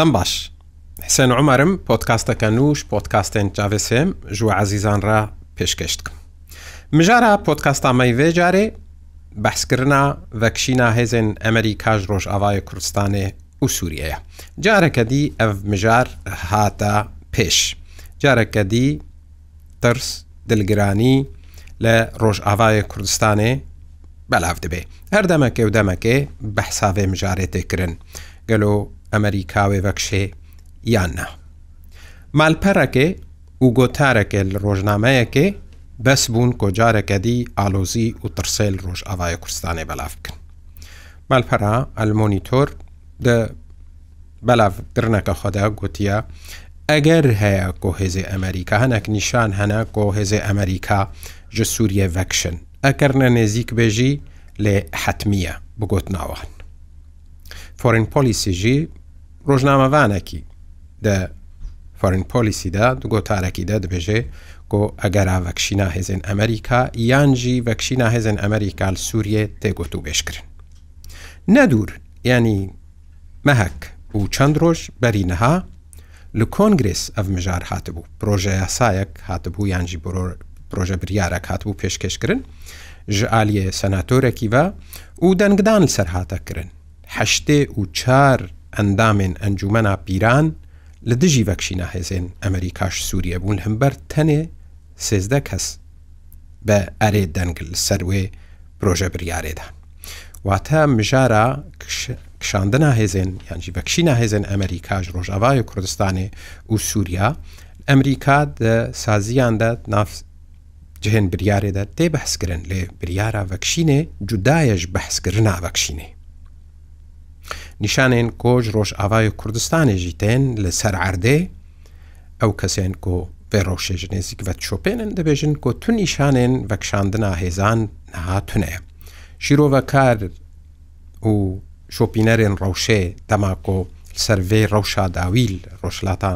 دەم باش حسێن عمەرم پۆتکاستەکە نووش پۆتکاستێن چاوسێم ژوە عزیزان را پێشکەش بکەم مژارە پۆتکاستامەی وێجارێ بەحسکردنا ڤەکشینا هێزن ئەمریکاژ ڕۆژ ئاوایە کوردستانێ و سووریەیە جارەکە دی ئەف مژار هاتە پێش جارەکە دی ترس دلگرانی لە ڕۆژ ئاوایە کوردستانێ بەلاو دەبێ هەردەمەکە و دەمەکێ بەحساوێ مژارێ تێکردن گەلۆ ئەمریکاوێ وەکشێ یاننا. مالپەرەکێ و گۆتارەکێ لە ڕۆژنامەیەکێ بەس بوون کۆجارەکە دی ئالۆزی و ترسێل ڕۆژ ئاوایە کوردستانی بەلاف بکەن. مالپەرا ئەلمۆنیتۆر بەلاافگرنەکە خۆدا گوتیە ئەگەر هەیە کۆهێزی ئەمریکا هەنک نیشان هەنا کۆهێزی ئەمریکا ژە سووریە ڤەکشن ئەکردە نێزیک بێژی لێ حتممیە بگوتناوان. فۆرین پۆلیسیژی ڕۆژنامەوانێکی دە فارن پۆلیسیدا دو گۆتارێکیدا دەبێژێ گۆ ئەگەرا ڤەکشینا هێزن ئەمریکا یانجی ڤەکشینا هێزن ئەمریکال سووریە تێگوت و بێشکردن نەدور ینی مەهک و چەند ڕۆژ بەرینەها لە کۆنگرس ئەف مژار هاتبوو پرۆژە یاسایەک هاتبوو یانجی پرۆژە بریارەک هاتبوو پێشکەشکردن ژ ئالیە سەناتۆرەکی بە و دەنگدان سەر هاتەکردن هەشتێ و چار ئەندامێن ئەنجومەنا پیران لە دژی ڤەکشینە هێزێن ئەمریکاش سووریە بوون هەمبەر تەنێ سێزدە کەس بە ئەرێ دەنگل سەروێ پرۆژە بریارێدا واتە مژارە کشاندنە هێزێن یانجی بەکشینە هێزن ئەمریکاش ڕۆژاوای کوردستانی و سووریا ئەمریکا سازیاندا ناف جهێن بریارێدا تێ بەحسکردن لێ بریارە ڤەکشینێ جودایەش بەحسکردنا ڤەکشینێ نیشانێن کۆژ ڕۆژ ئاوای کوردستانێژی تێن لە سەر عردێ ئەو کەسێن کۆ بێڕۆشێژ نێزیک بە چۆپێنن دەبێژن کۆ تو نیشانێن بەکشاندنا هێزان نهاتونەیە شیرۆڤە کار و شۆپینەرێن ڕەوشێ دەماکۆ سەرێ ڕەوشا داویل ڕۆژلاتە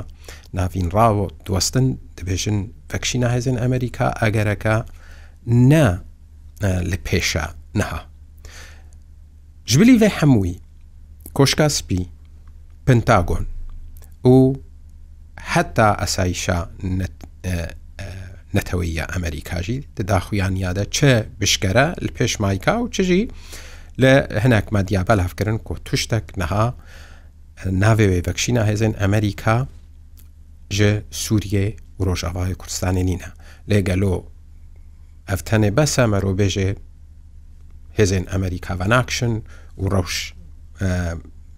ناوینراوە دوستن دەبێژن فەکشی ناهێزن ئەمریکا ئەگەرەکە نە لە پێشە نەها ژبلی وێ هەمووی کۆشکاسپی پنتاگۆن و حتا ئەسایشا نەتەوەیە ئەمریکاژی دەداخویان یادە چه بشکەرە لە پێش مایکا و چژی لە هەناک مادیابە لافکردن کۆ توشتێک نەها ناوێ ڤکشینە هێزن ئەمریکا ji Sûriye û Rojavayê Kurdistanê nîne. Lê gelo ev tenê besa merobêjê hêzên Emerîka venakşin û rewş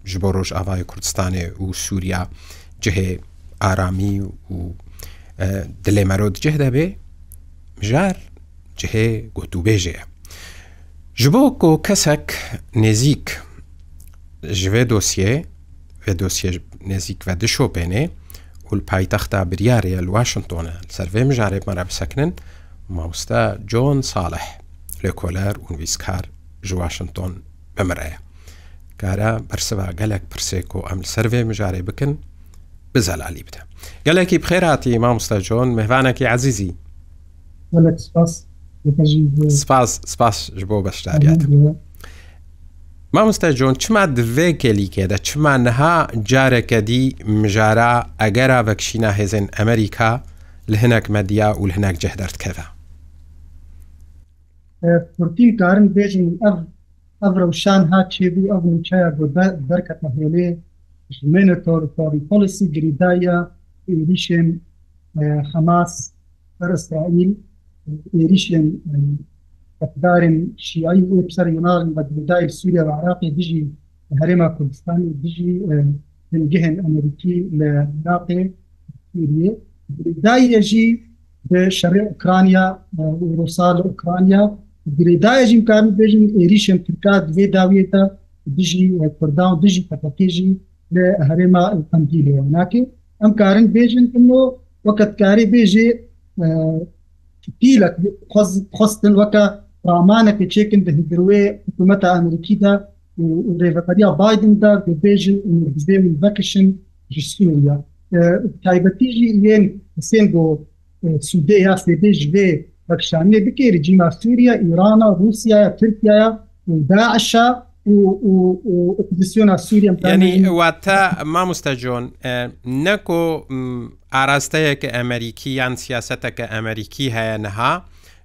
ji bo Rojavayê Kurdistanê û Sûriya cihê aramî û dilê merod cih debe mijar cihê gotûbêjê ye. Ji bo ku kesek nêzik ji vê dosyê vê dosyê nêzik ve dişopênê û li paytexta biryarê li Washingtonê ser vê mijarê me re bisekinin mamoste John Saleh lêkoler û nivîskar ji Washington بمرأة کارە بەرسەوە گەلێک پرسێک و ئەم سەرێ مژارێ بکن بزەلالی بدە گەلێکی بخێراتی مامۆستا جۆن مهوانێکی عزیزی سپاس سپاس ji بۆ بەشداریات مامۆستا جۆن چما دوێ کێلیکێدە چما نەها جارێکە دی مژارە ئەگەرا بەکشینە هێزن ئەمریکا لە هەنێک مەدیا و هەنێک جەهدەردکەدا کورتی کارن بێژین ئەم ئەڕ شان هاچێبوو ئەو نوچایە بۆ بەرکەت مەهێلێ ژمێنە تۆرپۆری پۆلیسی گریدایە ئێریشێن خەماس ئەرستائیل ئێریشێن ئەقدارن شیعی ئۆپسەر یناڵن بە گریدای سووریا و عراقی دژی هەرێما کوردستان و دژی هەنگهێن ئەمریکی لە عراقێ سووریە گریدایەژی بە شەڕێ ئوکرانیا ڕۆسا لە ئوکرانیا گرێدایژیم کار بژین عێریشم کرکات دوێ داویێتە دژی کورددا و دژی تەپەکێژی لە هەرێما تەمگیلەوە ناکە ئەم کارن بێژن و وەکەتکاری بێژێ پیلک خستن وەکە ڕامانەکە چێکن بە هیدروێ حکوومەتە ئەمریکیدا ڕێڤەکەیا بادندا بێژن بێ بەکشن ژسکیە تایبەتیژی لێن حسێن بۆ سوودێ یا سێبێژ بێ بە پیششانێ بکێری جیما سووریا ئیرانە رووسیا ترکیاە داعشا ئۆپزیسیۆنا سووریم ینی واتە مامۆستاجۆن نەکۆ ئاراستەیەکە ئەمریکی یان سیاستەکە ئەمریکی هەیە نەها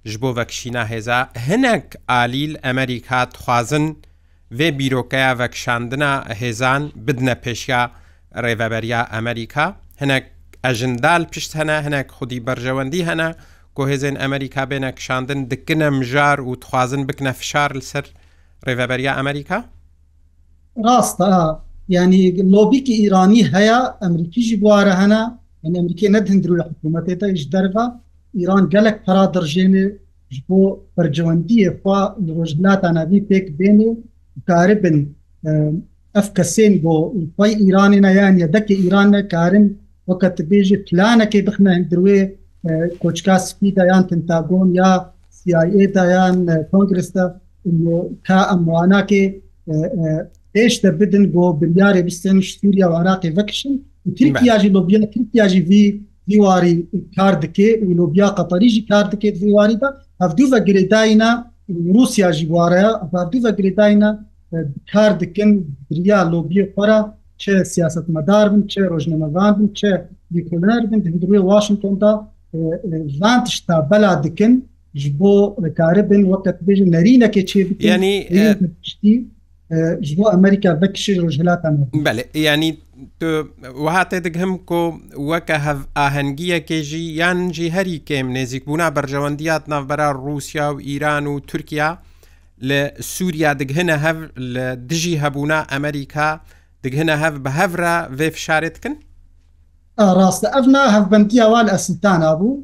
ji بۆ vekişîna hêza hinek alîl Emerîka dixwazin vê bîrokeya vekşandina hêzan bidne pêşiya rêveberiya Emerîka hinek ejindal pişt hene hinek xudî berjewendî hene گۆهێزێن ئەمریکا بێنە کشاندن دکنە مژار و توازن بکنە فشار لەسەر ڕێڤەبەریا ئەمریکا ڕاستە ینی لۆبیکی ئیرانی هەیە ئەمریکیژی بوارە هەنا من ئەمریکی نەدهندرو لە حکوومەتێتەش دەرە ئیران gelek پرا دەژێنێ ji bo percewendiyê xwa li rojhilatana wî pêk bênê karibin ev kesên bo xway Îranê ne yan yedekê Îran nekarin weke dibêjî planekê bixne hindirwê کۆچکا سپیدا یان پنتاگۆن یا سیAدا یان کۆنگرستا کا ئەمواناکێ پێشتە بدن بۆ بریارێ بستن سووریا و عراقی ڤکشن تریکیاژی لۆبیە تریکیاژی وی دیواری کار دکێ لۆبیا قەتەریژی کار دەکێت دیواریدا هەفتوو بە گرێدایە رووسیا ژی بوارەیە ئەپاردوو بە گرێدایە کار دکن بریا لۆبیە خۆرە چه سیاست مدار بن چه ڕۆژنەمەوان بن چه دیکۆنەر بن دروێ واشنگتندا ڤانتش تا بەلا دکن ji بۆ کارە بن وەکە بژن نەرینەکە چێ ینی پشتی ji بۆ ئەمریکا بەکشی ڕژهلاتان بەێ ینی وهاتێ دەگهم کۆ وەکە ئاهەنگیەکێژی یانجی هەری کێم نێزیک بوونا بەرژەوەندیات ناوبەرا رووسیا و ئیران و تورکیا لە سووریا دگهنە هەv لە دژی هەبوونا ئەمریکا دگهنە هەف بە هەورا وێ فشارێتکن؟ ڕاستە ئەفنا هەفبندیاوان ئەسلتانە بوو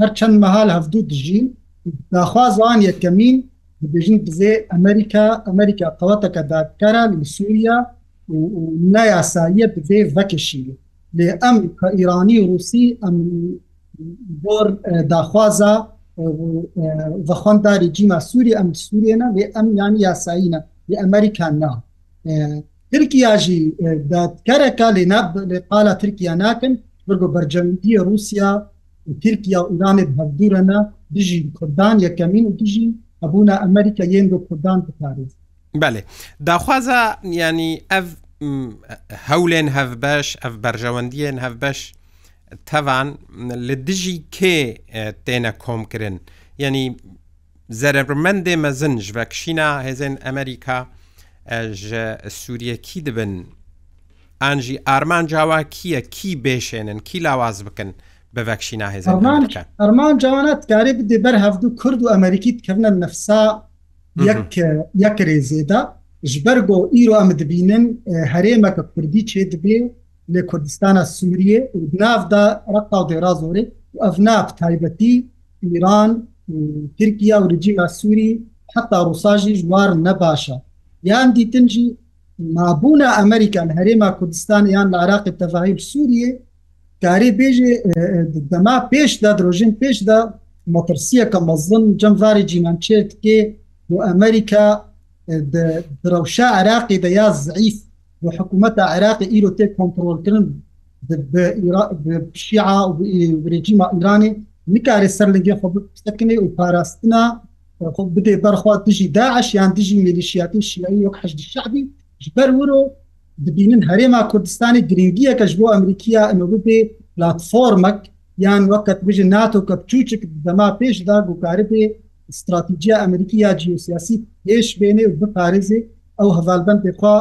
هەر چەند مەهال هەفتوو دژین داخوازان یەکەمین دژین بزێ ئەمریکا ئەمریکا قەوەتەکە داکەران سووریا نایاساییە بێ ڤەکەشی لێ ئەم کە ئیرانی رووسی ئەم بۆر داخوازە بەخۆنداری جیما سووری ئەم سوورێنە لێ ئەم یان یاساییە لێ ئەمریکان نا ترکیا جی دادکەرەکە لێ قالا ترکیا ناکەن بگو بەرجەمدی رووسیا ترکیا ئورانێت هەردورەنە دژی کوردان یەکەمین و دژی هەبوونا ئەمریکا یند و کوردان بپارێت بەێ داخوازە ینی ئەف هەولێن هەف بەش ئەف بەرژەوەندیان هەف بەش تەوان لە دژی کێ تێنە کۆمکردن یعنی زەرمەندێ مەزنج بە کشینا هێزن ئەمریکا سووریەکی دبن ئانژی ئارمان جاوا کییە کی بێشێنن کی لاواز بکەن بە ڤکشی ناهێز ئەرمان جوانات کاری بدێ بەر هەفتو کورد و ئەمریکیت کردنە نفسا یەک رێزێدا ji ber got îro em dibînin herêmeke Kurdî çê dibe lê Kurdistana Sûriye û nav da reqa dêra zorê ev nav taybetî İran Tirkiya û rejîma Sûrî heta Rusa jî ji war nebaşa یان دیتنجی مابوونا ئەمریکان هەرێما کوردستان یان لە عراقی تەفاهیم سووریە کارێ بێژێ دەما پێشدا درۆژین پێشدا مۆترسیەکە مەزن جەمواری جیمانچێت کێ بۆ ئەمریکا درەوشا عراقی دەیا زعیف بۆ حکوومەتە عراقی ئیرۆ تێ کۆنتترۆلکردن شیع و ڕێجیما ئیرانی نکارێ سەر لەگە خۆ بستەکەێ و پاراستنا بدێ بەرخوات دژی داعش یان دژی میلیشیاتی شیایی وەک حشد شعبی بەر ورۆ دبینن هەرێما کوردستانی گرنگیە کەش بۆ ئەمریکیا ئەمە بێ پلتفۆرمەك یان وەکەت بژ ناتۆ کە بچوچک دەما پێشدا گوکارە بێ استراتیجیا ئەمریکیا جیوسیاسی پێش بێنێ و بپارێزێ ئەو هەڤالبند پێخوا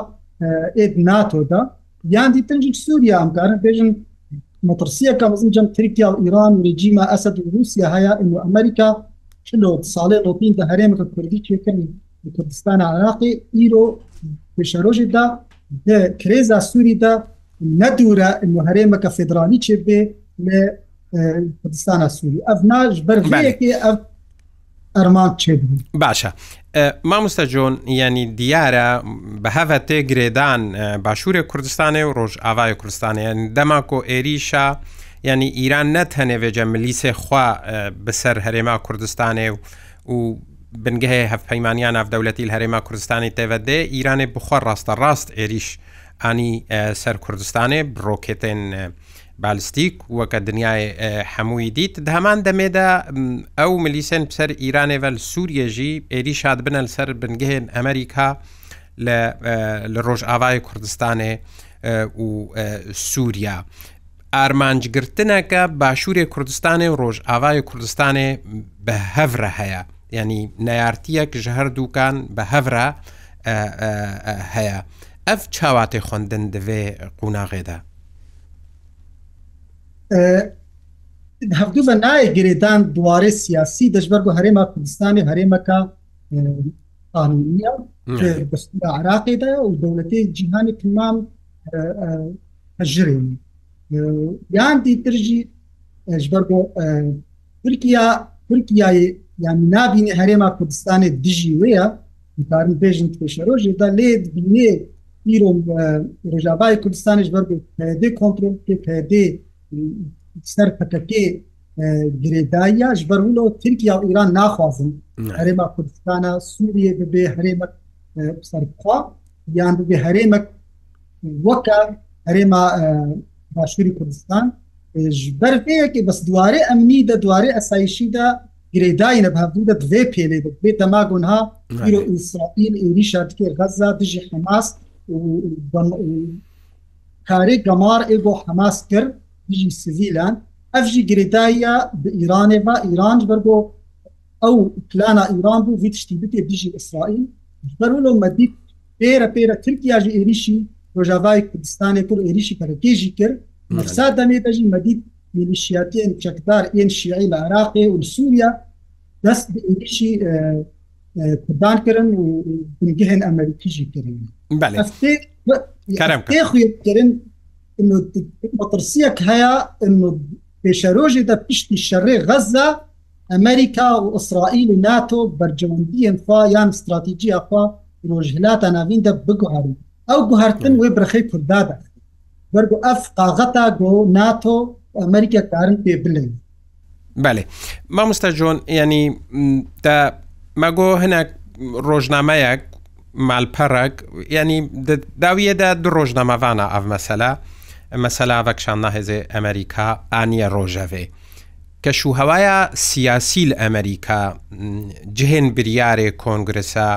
ئێد ناتۆدا یان دیتنجی سووریا ئەمکارن بێژن مەترسیە کە مزم جەم ترکیا و ئیران و ڕێجیما ئەسد و رووسیا هەیە ئەمریکا چلو ساڵێ لۆپین دە هەرێمەکە کوردی توێکەنی کوردستان عراقی ئیرۆ پێشەرۆژیدا کرێزا سووریدا نەدورە هەرێمەکە فدرالی چێ بێ لە کوردستانە سووری ئەف ناژ بەرێکی ئەف ئەرمان چێ باشە مامۆستا جۆن ینی دیارە بە هەە تێ گرێدان باشوورە کوردستانی و ڕۆژ ئاوای کوردستانی دەماکۆ ئێریشە ینی ئیران نەت هەنێوێجە ملیسێ خوا بەسەر هەرێما کوردستانێ و و بنگەهەیە هەف پەیمانیان ئافدەولەتی هەرێما کوردستانی تێڤدێ ئیرانێ بخوا ڕاستە ڕاست عێریش ئانی سەر کوردستانێ بڕۆکێتێن بالستیک وەکە دنیای هەمووی دیت هەمان دەمێدا ئەو ملیسن سەر ئیرانێڤەل سووریەژی عێری شاد بنە سەر بنگهێن ئەمریکا لە ڕۆژ ئاوای کوردستانێ و سووریا ئارمانجگرتنەکە باشووری کوردستانی و ڕۆژ ئاوای کوردستانی بە هەورە هەیە ینی نایارتیەکژ هەردووکان بە هەورە هەیە ئەف چاواتی خوندن دەوێ قوناغێدا هەفتو بە نایە گرێدان دوارێ سیاسی دەشبەر بۆ هەرێمە کوردستانی هەرێمەکە قانونیە عراقیدا و دەوڵەتی جیهانی تمام ژرێنی یان دیترژی ژبەر بۆ تورکیا تورکیای یان نابینی هەرێما کوردستانی دژی وەیە کارن بێژن پێشەرۆژێدا لێ بینێ ئیرۆم ڕژابای کوردستانیش بەر پێدێ کۆنترۆل پێدێ سەر پەکەکێ گرێداییاش بەرولۆ ترکیا و ئیران ناخوازن هەرێما کوردستانە سووریە ببێ هەرێمە سەرخوا یان ببێ هەرێمە وەکە هەرێمە باشووری کوردستان بەرفەیەکی بەس دوارێ ئەمنی دە دوارێ ئەسایشیدا گرێداینە بەهدوودە دوێ پێلێ بێت تەماگونها ئیسرائیل ئێریشا تکێ غەزا دژی حماس کارێک گەمار ئێ بۆ حماس کرد دژی سزیلان ئەفژی گرێدایە بە ئیرانێ بە ئیران بەر بۆ ئەو پلانە ئیران بوو وی تشتی بتێ دژی ئیسرائیل بەرولۆ مەدیت پێرە پێرە ترکیاژی ئێریشی ڕۆژاوای کوردستانی پر عێریشی پەرتێژی کرد مەسا دەمێ بەژی مەدید میلیشیاتی ئەم چەکدار ئێن شیعی لە عراقی و سووریا دەست عێریشی کوردان کردن و گهن ئەمریکیژی کردن خوێترن مەترسیەک هەیە پێشەرۆژی دە پشتی شەڕێ غەزە ئەمریکا و ئیسرائیل و ناتۆ بەرجەوەندیان خوا یان استراتیجیە خوا ڕۆژهلاتە ناوین دە بگوهارن ئەو گوهرتن وێ برخەی کوردادا وەرگو ئەف قاغەتا گۆ ناتۆ ئەمریکا کارن پێ بلێن بەێ مامۆستا جۆن ینی تا مەگۆ هەناک ڕۆژنامەیەک مالپەرک ینی داویەدا دو ڕۆژنامەوانە ئەف مەسەلا مەسەلا بەکشان نەهێزێ ئەمریکا ئانیە ڕۆژەوێ. کەشوهوایە سیاسی لە ئەمریکا جهێن بریارێ کۆنگرسە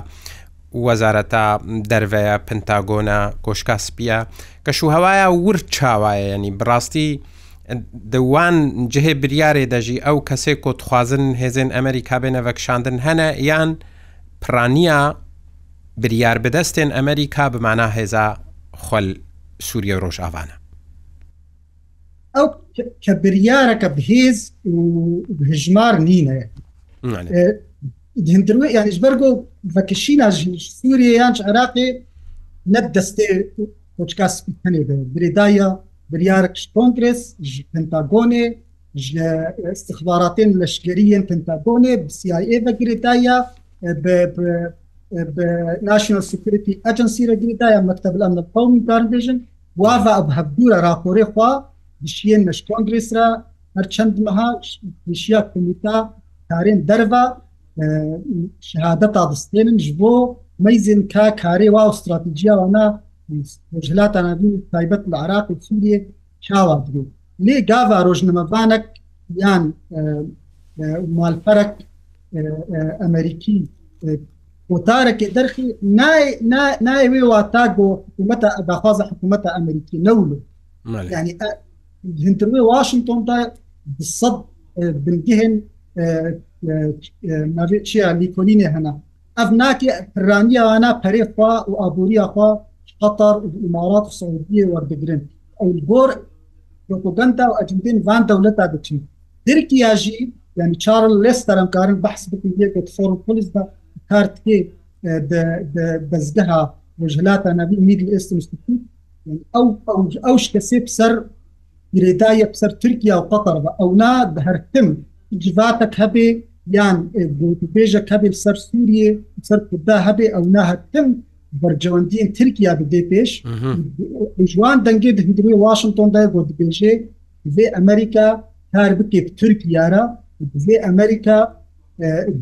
وەزارەتە دەرڤەیە پنتاگۆنە کۆشکا سپیە کە شوهوایە ور چاوایە ینی بڕاستی دەوان جهێ بریارێ دەژی ئەو کەسێک کۆتخوازن هێزن ئەمریکا بێنە ڤەکشاندن هەنە یان پرانیا بریار بدەستێن ئەمریکا بمانە هێزا خۆل سووریە ڕۆژ ئاوانە ئەو کە بریارەکە بهێز هژمار نینە هندروێ یانیش بەرگۆ vekişîna jî Sûriye yan ji Iraqê ne destê koçka spîtenê be Birdaya biryarek ji Kongres ji Pentagonê ji istixbaratên leşkeriyên Pentagonê CIA ve Girdaya National Security Agency re Girdaya mektebel em qawmî darbêjin wava ev hebdûra raporê xwa dişiyên leş Kongres re her çend meha dişiya komîta karên derva شهادەتا دەستێنن ji بۆ مەیزن کا کارێ وا استراتیجییاوانا ژلاتانبی تایبەت لە عراقی سوریێ چاوا درو لێ گاوا ڕۆژنمەبانك یان مالپەرك ئەمریکی وتارێکی دەرخی نایوێ وا تا گۆمەتە ئەداخوازە حکوومەتە ئەمریکی نەولو ینی هندتروێ واشنگتۆن تا صد بنگهن چیا لیکۆلینێ هەنا ئەف ناکێ پرانیانە پەرێخوا و ئابوووریخوا قطر ئمارات سعودیە وەربگرن ئەو گۆر پروپۆگەندا و ئەجمدین وان دەولەتا دەچین درکیاژی یعنی چارل لێستەرم کارن بەحس بکە فۆرم پلیسدا کارتێ بەزدەها وجهلاتا نبي ميدل ايست مستقيم يعني او او اوش كسب سر يريدايه بسر تركيا وقطر او ناد هرتم جڤاتك هەبێ یان بێژە کەبێ سەر سووریێ سەر کودا هەبێ ئەو ناهتم بەرجەوەندی ترکیا بدێ پێش جوان دەنگێ دەهندوی واشنگتۆندای بۆ دبێژێ بێ ئەمریکا کار بکێ ترکیارە بێ ئەمریکا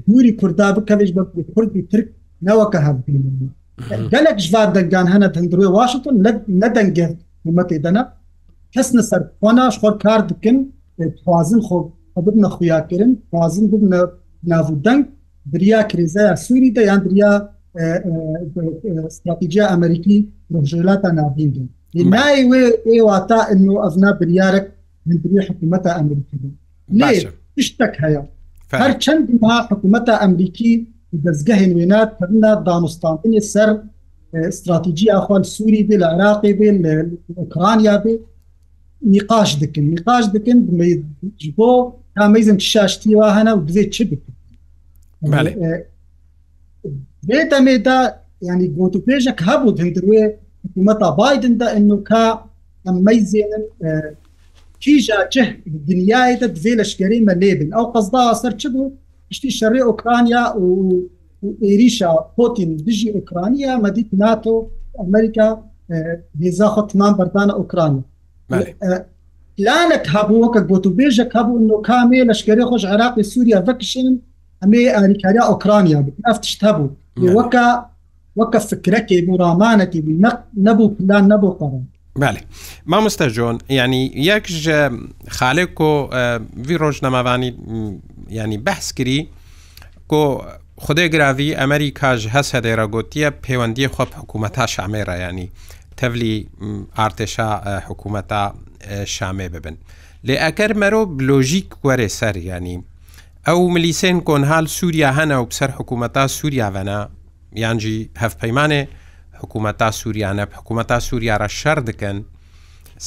دووری کوردا بکەش بە کوردی ترک نەوەکە هەبین گەلک ژوار دەنگان هەنە هەندروی واشنگتن نەدەنگێ حمەتی دەنە کەس نەسەر خۆنا خۆر کار دکن خوازن خۆ ببنە خویاکردن وازن ببنە ناو دەنگ دریا کرێزای سووری دەیان دریا استراتیجیا ئەمریکی ڕژلاتە ناوین نای وێ ئێواتا ئەن و ئەزنا بریارێک من دری حکوومەتە ئەمریکی شتێک هەیە هەر چەند ما حکوومەتە ئەمریکی دەستگەهێن وێنات پرنا دانوستانتنی سەر استراتیجی ئاخوان سووری بێ لە عراقی بێ لە ئوکرانیا بێ نیقاش دکن نیقاش دکن بۆ تامەیزم شاشتی وا هەنا و بزێ چ بێتەمێدا ینی گۆتوپێژێک هەبوو هەندروێ حکوومەتا بادندا ئەنوکە ئەمەیزێنن کیژا چه دنیاە بزێ لەشگەری مە لێبن ئەو قەزدا سەر چ بوو پشتی شەڕێ ئۆکرانیا و عێریشا پۆتین دژی ئۆکرانیا مەدیت ناتۆ ئەمریکا بێزاخۆ تمان بەردانە ئۆکرانی پلانت هەبوو کە گوتوبێژێک هەبوو نوکامێ لەشکری خۆش عراقی سووریا بکشن ئەمێ ئەمریکاریا ئۆکرانیا ئەفتشت هەبوو وەکە وەکە فکرەکێ بوو ڕامانەتی بوو نەبوو پلان نەبوو قڕم بله مامۆستا جۆن ینی یەکژ خالێک کۆ وی ڕۆژ نەماوانی ینی بەحس کردی کۆ خدای گراوی ئەمریکاژ هەس هەدەێرە گوتیە پەیوەندی خۆپ حکوومەتا شامێرە ینی تەولی ئارتێشا حکوومەتا شامێ ببن لێ ئەگەر مەرۆ بلۆژیک وەرێ سەر ینی ئەو ملیسێن کۆنهال سووریا هەنا و بسەر حکوومەتا سووریاڤەنا یانجی هەفپەیمانێ حکوومەتا سووریانە حکوومەتا سووریارە شەر دکەن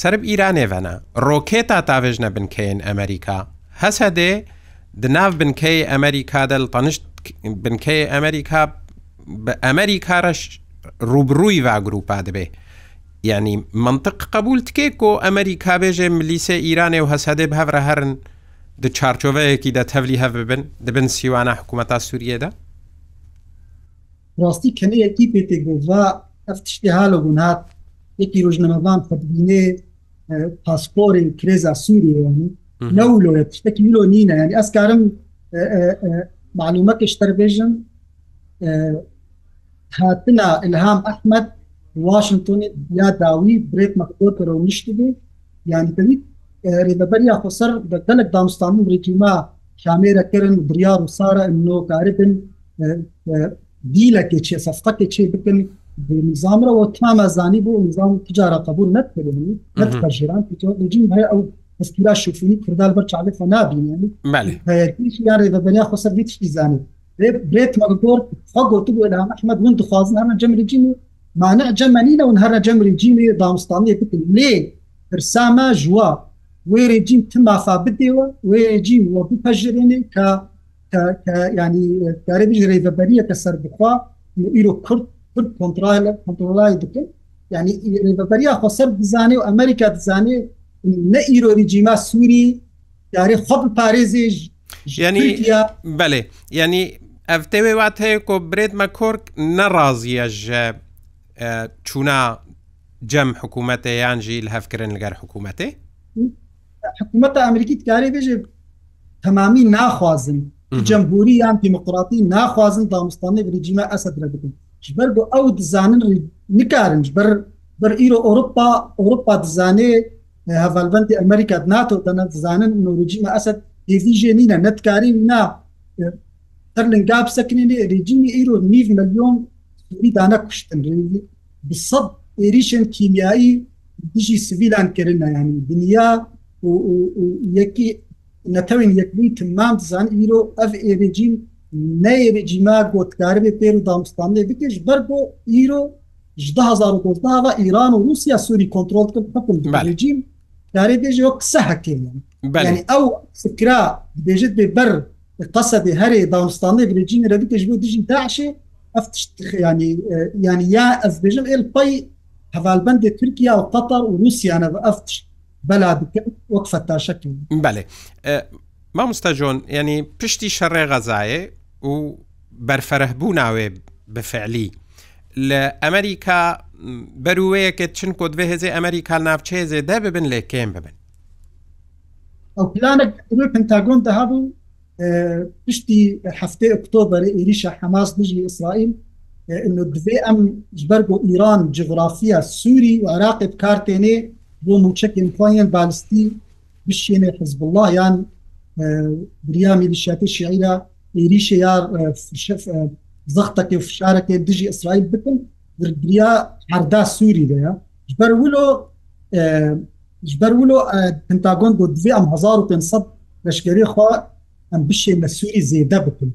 سرب ئیرانێڤەنا ڕۆکێتا تاوێژ نەبن کەێن ئەمریکا هەسە دێ دناو بنکەی ئەمریکا دەل تەنشت بنکەی ئەمریکا بە ئەمریکارەش ڕوبڕووی وا گروپا دەبێ یعنی منطق قبول تکێک و ئەمەری کابێژێ ملیسە ئیرانێ و هەسەدێ هەورە هەرن د چارچۆڤەیەکی دە تەولی هەب ببن دەبن سیوانە حکوومەتا سووریەدا ڕاستی کەنەیەکی پێتێک بووە ئەف تشتی هاڵە بوون هاات یەکی ڕژنەمەبان خبینێ پاسپۆری کرێزا سووریەوەنی نەولۆە تشتێکی میلۆ نینە ینی ئەسکارم معلومەکە شتەربێژم هاتنا الهام ئەحمد واشنگتنی یا داوی برێک مەکتۆ کەەوە نیشتی بێ یانیکەوی ێدەبەر یا خۆسەر بە گەلک دامستان و بریتیما کامێرەکردن بریار و سارە نۆکاربن دیلەکێ چێ سەفقەتێ چێ بکن نظامرەوە تامەزانی بۆ نظام تجارە قبول نکردنی نەژێران جیم هەیە ئەو ئەسکیرا شوفنی کردال بەر چاالفە نبینی یان ێدەبەریا خۆسەر هیچ زانانی برێت مەگۆر خەگۆ تو بۆ ئەحمەد من دخوازن هەمە جەمرجین و مانع جەمەنی لەون هەرە جەمری جیمی دامستانی بکن لێ پرسامە ژوا وێرە جیم تمافا بدێوە وێ جیم وە بپەژێنێ کە ینی کارێبیژ ڕێڤەبەریە کە سەر بخوا ئیرۆ کورد پر کنترال کنترۆلای دکن ینی ڕێڤەبەریا خۆ سەر بزانێ و ئەمریکا دزانێ نە ئیرۆری جیما سووری دارێ خۆ پارێزیش ینی بەێ ینی ئەفتەوێ وات هەیە کۆ برێتمە کۆرک نەڕازیە ژە چوونا جەم حکوومەتە یانژی لە هەفکردن لەگەر حکوومەتێ حکوومەتە ئەمریکی کاری بێژێ تەمامی ناخوازن جەمبوری یان دیموقراتی ناخوازن دامستانی ریجیمە ئەسەدرە بکەن بەر بۆ ئەو دزانن نکارن بەر بەر ئیرۆ ئۆروپا ئۆروپا دزانێ هەڤالبندی ئەمریکا ناتۆ دەنە دزانن نۆریجیمە ئەسد هێزیژێ نینە نەتکاری نا تەرلنگاب سەکنێنێ ریجیمی ئیرۆ نیڤ ملیۆن تکتوری دانە کوشتن بسەد ێریشن کیمیایی دژی سویلان کردنیانی دنیا یەکی نەتەوین یەکلی تمام زان ئیرۆ ئەف ئێرەجیم نەێرەجیما گۆتکار بێ پێر و دامستانێ بکەش بەر بۆ ئیرۆ 1990 ئیران و رووسیا سووری کۆنتترۆل کرد دارێ بێژەوە قسە هەکەیان ئەو سکرا بێژت بێ بەر قەسە هەرێ داستانێ برێجین رەبیکەش بۆ دژین تاشێ yani yani ya ez bêjim el pay hevalbendê Türkiya û Qatar û Rusyane ve ev tişt bela dikin wek fetaşekin Belê Mamostajon yani piştî şerê xezaye û berferehbûna wê bifeعلی لە ئەمریکا بەروەیەکە چن کۆ دوێ هێزی ئەمریکا ناوچێزێ دە ببن لێ کێم ببن ئەو پلانە پنتاگۆن دەهابوو پشتی هەفتەی ئۆکتۆبر ئێریشە حەماس دژی ئیسرائیل انه دوێ ئەم ژبەر بۆ ئیران جغرافیا سووری و عراقی بکارتێنێ بۆ موچەکن پایەن بالستی بشێنێ حزب الله یان بریامی دیشاتی شعیرا ئێریشە یار زەختەکە فشارەکە دژی ئیسرائیل بکن دریا هەردا سووری دەیە ژبەر ولۆ ژبەر ولۆ پنتاگۆن بۆ دوێ ئەم 1500 لەشکری خوا ئەم بشێ لە سووری زێدە بکن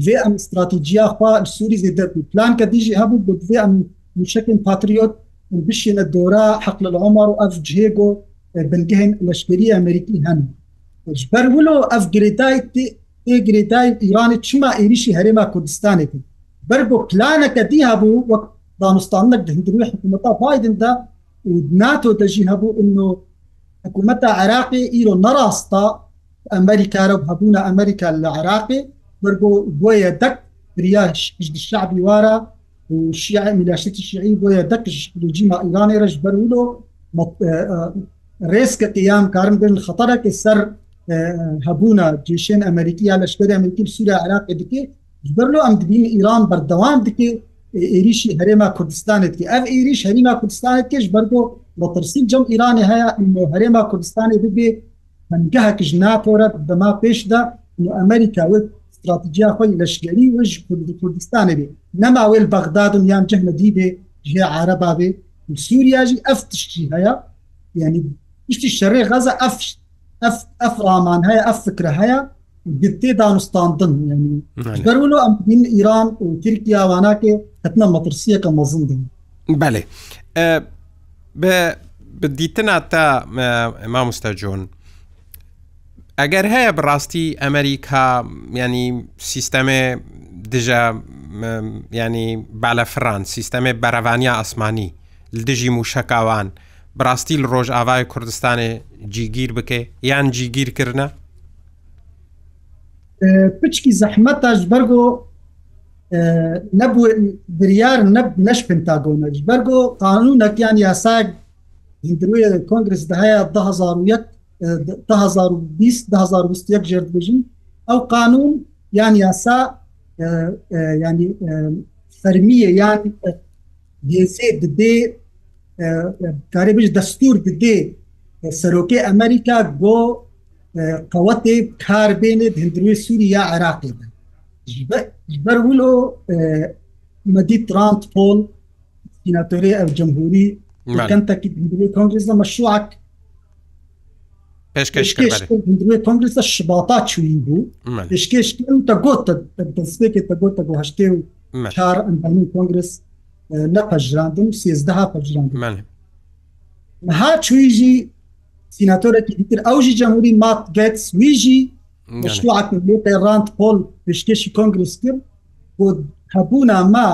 دوێ ئەم استراتیجیا خوا سووری زێدە پلان کە دیژی هەبوو بۆ دوێ ئەم شکل پاتریۆت بشێنە دۆرا حق لە عمر و ئەف جێگۆ بنگهن لەشکری ئەمریکی هەن بەر ولو ئەف گرێتای گرێتای ایرانی چما عێریشی هەرێما کوردستانێکی بەر بۆ پلانەکە دی هەبوو وەک دانستانەك دهندروی حکوومەتا بادندا ناتۆ دەژی هەبوو ئەو حکوومەتە عراقی ئیرۆ نەڕاستا ئەمریکا و هەبوونە ئەمریکا لە عراقی بەرگۆ بۆیە دەک بریاش شعبی وارە شیع میلاشتی شیعی بۆیە دەکشجیما ئیرانی ڕش بەرولۆ ڕێزکە قیام کارم بن خەتەرەکی سەر هەبوونە جێشێن ئەمریکیا لەشکری ئەمریکی سوورە عراقی دکێ بەرلو ئەم دبینی ئیران بەردەوام دکێ عێریشی هەرێما کوردستانێتکی ئەف عێریش هەریما کوردستانێت کێش بەرگۆ بە ترسیل جەم ئیرانی هەیە هەرێما کوردستانی ببێ منگەهکیش ناتۆرە بەما پێشدا ئەمریکا وت استراتیجیا خۆی لەشگەری وش کوردستانە بێ نەماوێل بەغدادم یان جەمەدی بێ ژێ عرەبا بێ سووریاژی ئەف تشتی هەیە ینی یشتی شەڕێ غەزە ئەف ئەف ڕامان هەیە ئەف فکرە هەیە گتێ دانوستاندن ینی بەرولو ئەم بین ئیران و ترکیاواناکێ هەتنە مەترسیەکە مەزندن بەێ بە دیتنا تا ئەما مستەجۆن ئەگەر هەیە بڕاستی ئەمریکا ینی سیستەمێ دژە ینی بالە فران سیستەمێ بەرەوانیا ئەسمانی دژی موشکاوان بڕاستی لە ڕۆژ ئاوای کوردستانی جیگیر بکێ یان جیگیرکردە پچکی زەحمەتاش بەرگۆ نەبوو بریار نەش پنتاگۆنەش بەرگۆ قانونەکیان یاساگ هندروی کۆنگرس دهەیە 2001 2020 ژێبژین ئەو قانون یان یاسا ینی فەرمیە یان هێزێ دێ کارێ بژ دەستور دێ سەرۆکێ ئەمریکا بۆ قوتێ کاربێنێت هندروی سووری یا عراقی بەرولۆ مەدی ترانت پۆل سیناتۆری ئەو جمهوری کەنتەکی کنگرس مەشوعک پێشکەشکۆنگرسە شباتا چوین بوو پێشکش تا گۆتە دەستێکێک تە گۆتە بۆ هەشتێ و چار ئەمپانی کۆنگرس نەپەژراندم سێزدەها پەژراند ها چویژی سیناتۆرەی دیتر ئەوژی جەموری مات گەتس ویژی مشروعاتێتە ڕاند پۆل پێشکێشی کۆنگرس کرد بۆ هەبوونا ما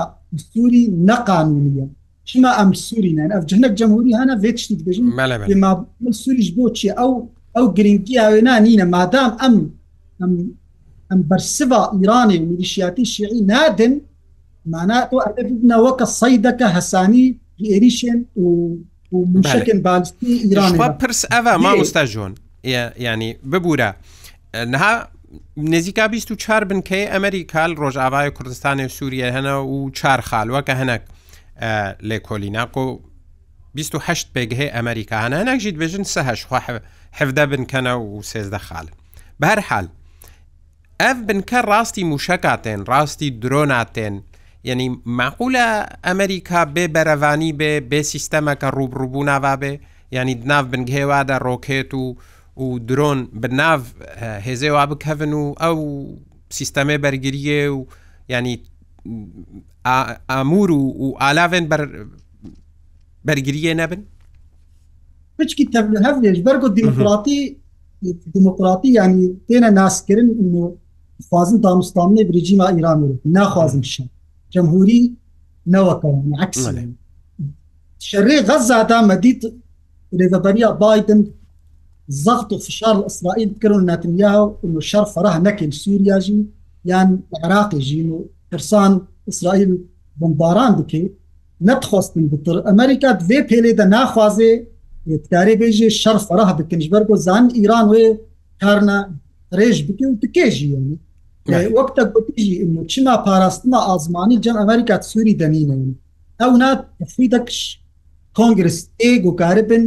سووری نەقانونیە چما ئەم سووری نان ئەف جەنەک جەمهوری هەنا بێت شتی بێژین سووریش بۆچی ئەو ئەو گرنگی ئاوێنا نینە مادام ئەم ئەم بەرسبا ئیرانی میلیشیاتی شیعی نادن مانا وەکە سەیدەکە هەسانی ئێریشێن و مشکن بالستی ئیران پرس ئەە مامۆستا ژۆن ینی ببوورە نها نزیکا 24 بنکەی ئەمریکال ڕۆژاوای کوردستانی سووریە هەنا و چار خاالوەکە هەنک لێ کۆلیناکۆ 28 پێگهێ ئەمریکا هەنانەکژیت بێژن سەهش حفدە بنکەنە و سێزدە خاڵن بە هەر حال ئەف بنکە ڕاستی موشکاتێن ڕاستی درۆناتێن یعنی مەقولە ئەمریکا بێ بەرەوانی بێ بێ سیستەمەکە ڕوبڕووبوو ناوابێ ینی دناو بنگهێوادا ڕۆکێت و و درۆن بناو هێزێوا بکەون و ئەو سیستەمێ بەرگریە و ینی ئامور و و ئالاێن بەرگریە نەبن بچکی تەهێش بەرگۆ دیموکراتی دیموکراتی ینی تێنە ناسکردن خوازم دامستانê bircîma İran naxwazim şe Cemhurî neweke eks Şerê Gazada medît rêveberiya Biden zaxt û fişar İsraîl kirin Netanyahu û şer ferah nekin Sûriya jî yan Iraqê jî û Kirsan İsraîl bombaran dike netxwastin bitir Amerika vê pêlê de naxwazê تکاری بێژێ شەر فەرەح بکنش بەر بۆ زان ئیران وێ کارنا ڕێژ بکە و تکێژیێنی وەکتە بژی چنا پاراستنا ئازمانی جەم ئەمریکا سووری دەمینەوە ئەو ناتفی دەکش کۆنگرس ئێگ و کارە بن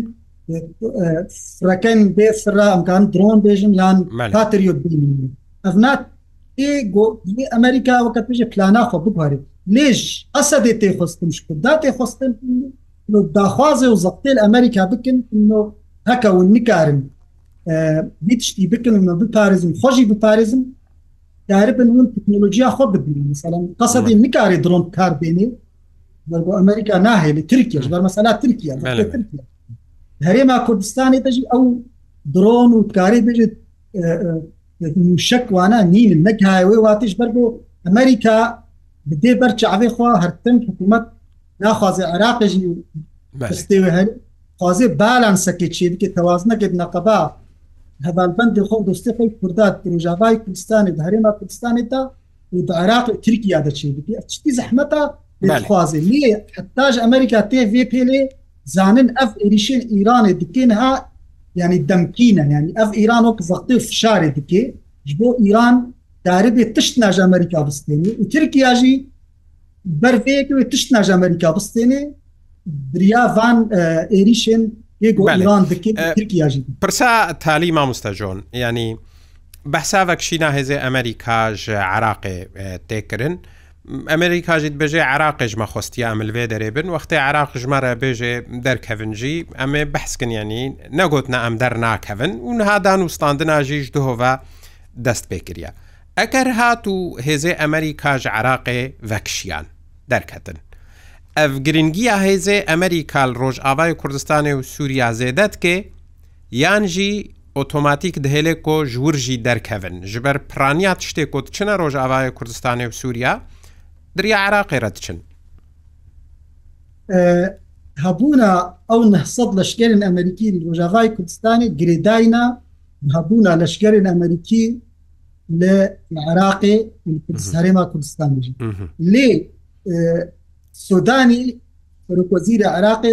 فرەکەن بێ سرا ئەمکان درۆن بێژم یان هاتریۆ بین ئەف نات ئەمریکا وەکە پێژێ پلاناخوا بپارێت لێژ ئەسە دێ تێ خستم شکدا تێ خستم داخوازێ و زەقتێل ئەمریکا بکن هەکە و نکارن هیچشتی بکن بپارێزم خۆشی بپارێزم داربن ون تکنۆلۆژیا خۆ ببین مثلا قسەدی نکاری درۆن کار بێنێ بۆ ئەمریکا ناهێ لە ترکیش بەر مەسەلا ترکیا هەرێما کوردستانی دەژی ئەو درۆن و کاری بێژێت شکوانە نین نەک هاوێ واتیش بەر بۆ ئەمریکا بدێ بەر چاوێ خوا هەرتن حکوومەت ناخوازێ عراقژی پستێوە هەن خوازێ بالانسەکە چێ بکە تەوازنەکەت نەقەبا هەبانبندی خۆ دەستەکەی کوردات پروژاوای کوردستانی هەرێما کوردستانێتدا بە عراق ترکیا دەچێ بکە چتی زەحمەتە خوازێ حتاج ئەمریکا تێVێ پێلێ زانن ئەف عێریشێن ئیرانێ دکێنها ینی دەمکینە ینی ئەف ئیران و قزەقی فشارێ دکێ بۆ ئیران داربێ تشت ناژ ئەمریکا بستێنی و ترکیاژی bervê tişt naj Amerika bistênê biriya van êrişên êgoran dikin Pirsa talî mamostajon yanî behsa vekşîna hêzê Amerika ji Iraqê têkirin. ئەمریکا ژیت بەژێ عراقیژمە خۆستی ئەملوێ دەرێبن وەختی عراق ژمارە بێژێ دەرکەونجی ئەمێ بەحسکنیانی نەگوتنە ئەم دەرناکەون و نهادان و ستاندناژیش دهۆڤ دەست پێکرە. ئەگەر هات و هێزێ ئەمەری کاژ عراقێ ڤەکشیان دەرکەتن. ئەف گرنگیە هێزێ ئەمەری کال ڕۆژ ئاوای کوردستانی و سووریا زێدەت کێ یانژی ئۆتۆماتیک دهێلێک کۆ ژورژی دەرکەون ژبەر پرانیات شتێک کۆت چنە ڕۆژ ئاوای کوردستانی و سووریا دریا عراقی ڕەتچن. هەبووە ئەو 900 لەشکێن ئەمریکی ڕۆژاوای کوردستانی گرێداینا هەبووە لەشکێن ئەمریکی لە عراقی هەرێما کوردستان لێ سودانی فروکۆزیرە عراقی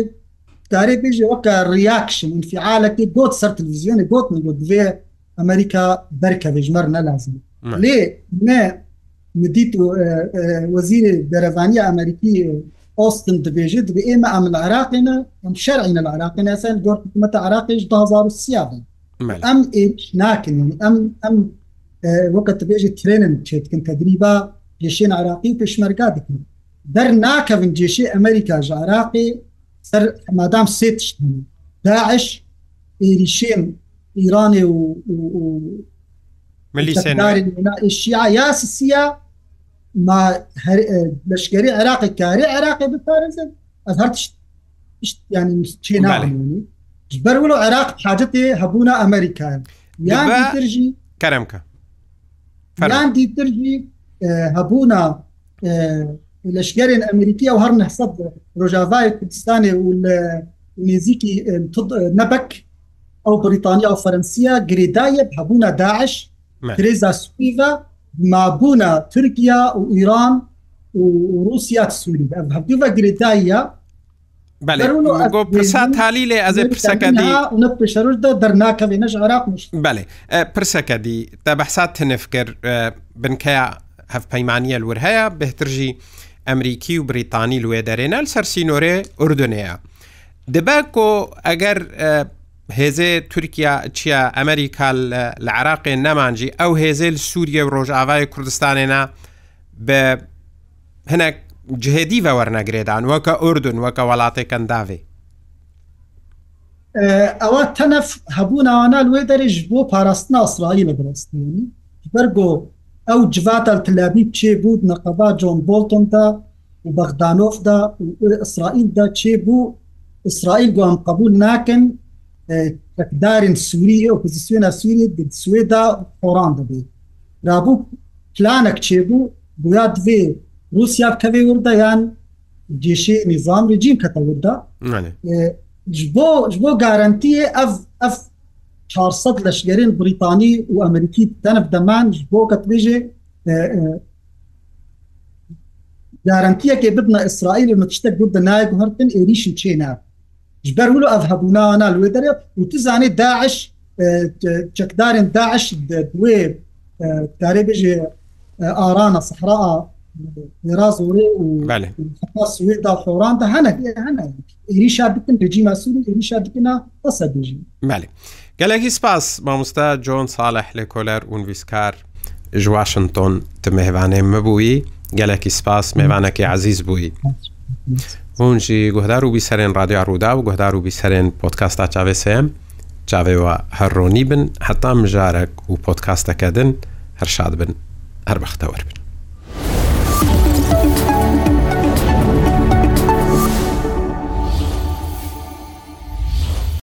دارێ بێژێ وەکە ریاکشن انفعالەکە گۆت سەر تلویزیۆنی گوت من گوت بێ ئەمریکا بەرکە بێژمەر نەلازم لێ نە مدیت وەزیری دەرەوانی ئەمریکی ئۆستن دەبێژێت دەبێ ئێمە ئەم لە عراقینە ئەم شەرعینە لە عراقینە سەر گۆرتمەتە عراقیش 2030 ئەم ناکن ئەم ئەم وەکە بێژی ترێنم بچێت کن تەدریبا پێشێن عراقی و پێشمەرگا بکن دەر ناکەون جێشی ئەمریکا ژ عراقی سەر مادام سێتشت داعش عێریشێم ئیرانێ و ملیشیا یاسیسیە ما لەشکری عراقی کاری عراقی بپارێزن ئەز هەر ینی چێ ناونی بەر و عراق حاجتێ هەبوونا ئەمریکان یان ترژی کەرمکە فلان دیترژی هەبوونا لەشگەرێن ئەمریکی و هەر نەسە ڕۆژاوای کوردستانی و لە نێزیکی نەبک ئەو بریتانیا و فەرەنسیە گرێدایە هەبوونا داعش کرێزا سوپیڤە مابوونا تورکیا و ئیران و رووسیا سووری هەبدوە گرێدایە پرسا تالی لێ ئەزێ پرسەکەدا دەرناکەێ نەژ عراق بەێ پرسەکە دی تا بەحسا تنفکرد بنکەیە هەفپەیمانیە لور هەیە بهترژی ئەمریکی و بریتانی لێ دەرێنە سەر سینۆرێ ئوردونەیە دەبە کۆ ئەگەر هێزێ تورکیا چیە ئەمریکا لە عراقێ نەمانجی ئەو هێزل سووریە و ڕۆژاوای کوردستانێنا بە هەنێک جهێدی بە وەرنەگرێدان وەکە ئوردون وەکە وڵاتێکەنداوێ ئەوە تەنەف هەبووناوانە لێ دەریش بۆ پاراستنا ئاسرائیل لە بڕستنی بەرگۆ ئەو جواتل تلابی چێ بوو نەقەبا جۆن بۆلتۆن تا و بەغدانۆفدا ئیسرائیلدا چێ بوو ئیسرائیل گوام قبول ناکەن تەکدارن سووریە ئۆپزیسیۆنە سووریت سوێدا خۆران دەبێت رابوو پلانك چێ بوو گویا دوێ Rusya kevêrda yan ceşê nizam rejim ketewda bo ji bo garantiye ev ev 400 leşgerên Britanî û Amerîkî tenev deman ji bo ketbêje garantiyekê bibna İsraîl me tiştek gur de nayguhertin êrîşin çêne ji ber ev hebûna na wê dere û tu zanê daş çekdarên daş wê derê bêje arana sehraa Iraz oraya Hamas da xoran da hene hene êrişa dikin rejîma Sûrî êrişa dikina Asadjî. Melê. Gelekî spas mamosta John Saleh Lêkoler û vîskar ji Washington di mehvanê me bûyî gelekî spas mêvanekê ezîz bûyî. Hûn jî guhdar û bîserên radyoya Rûda û guhdar û bîserên podkasta çavê sêm çavêwa herronî bin heta mijarek û podkastekedin her şad bin her bextewer bin.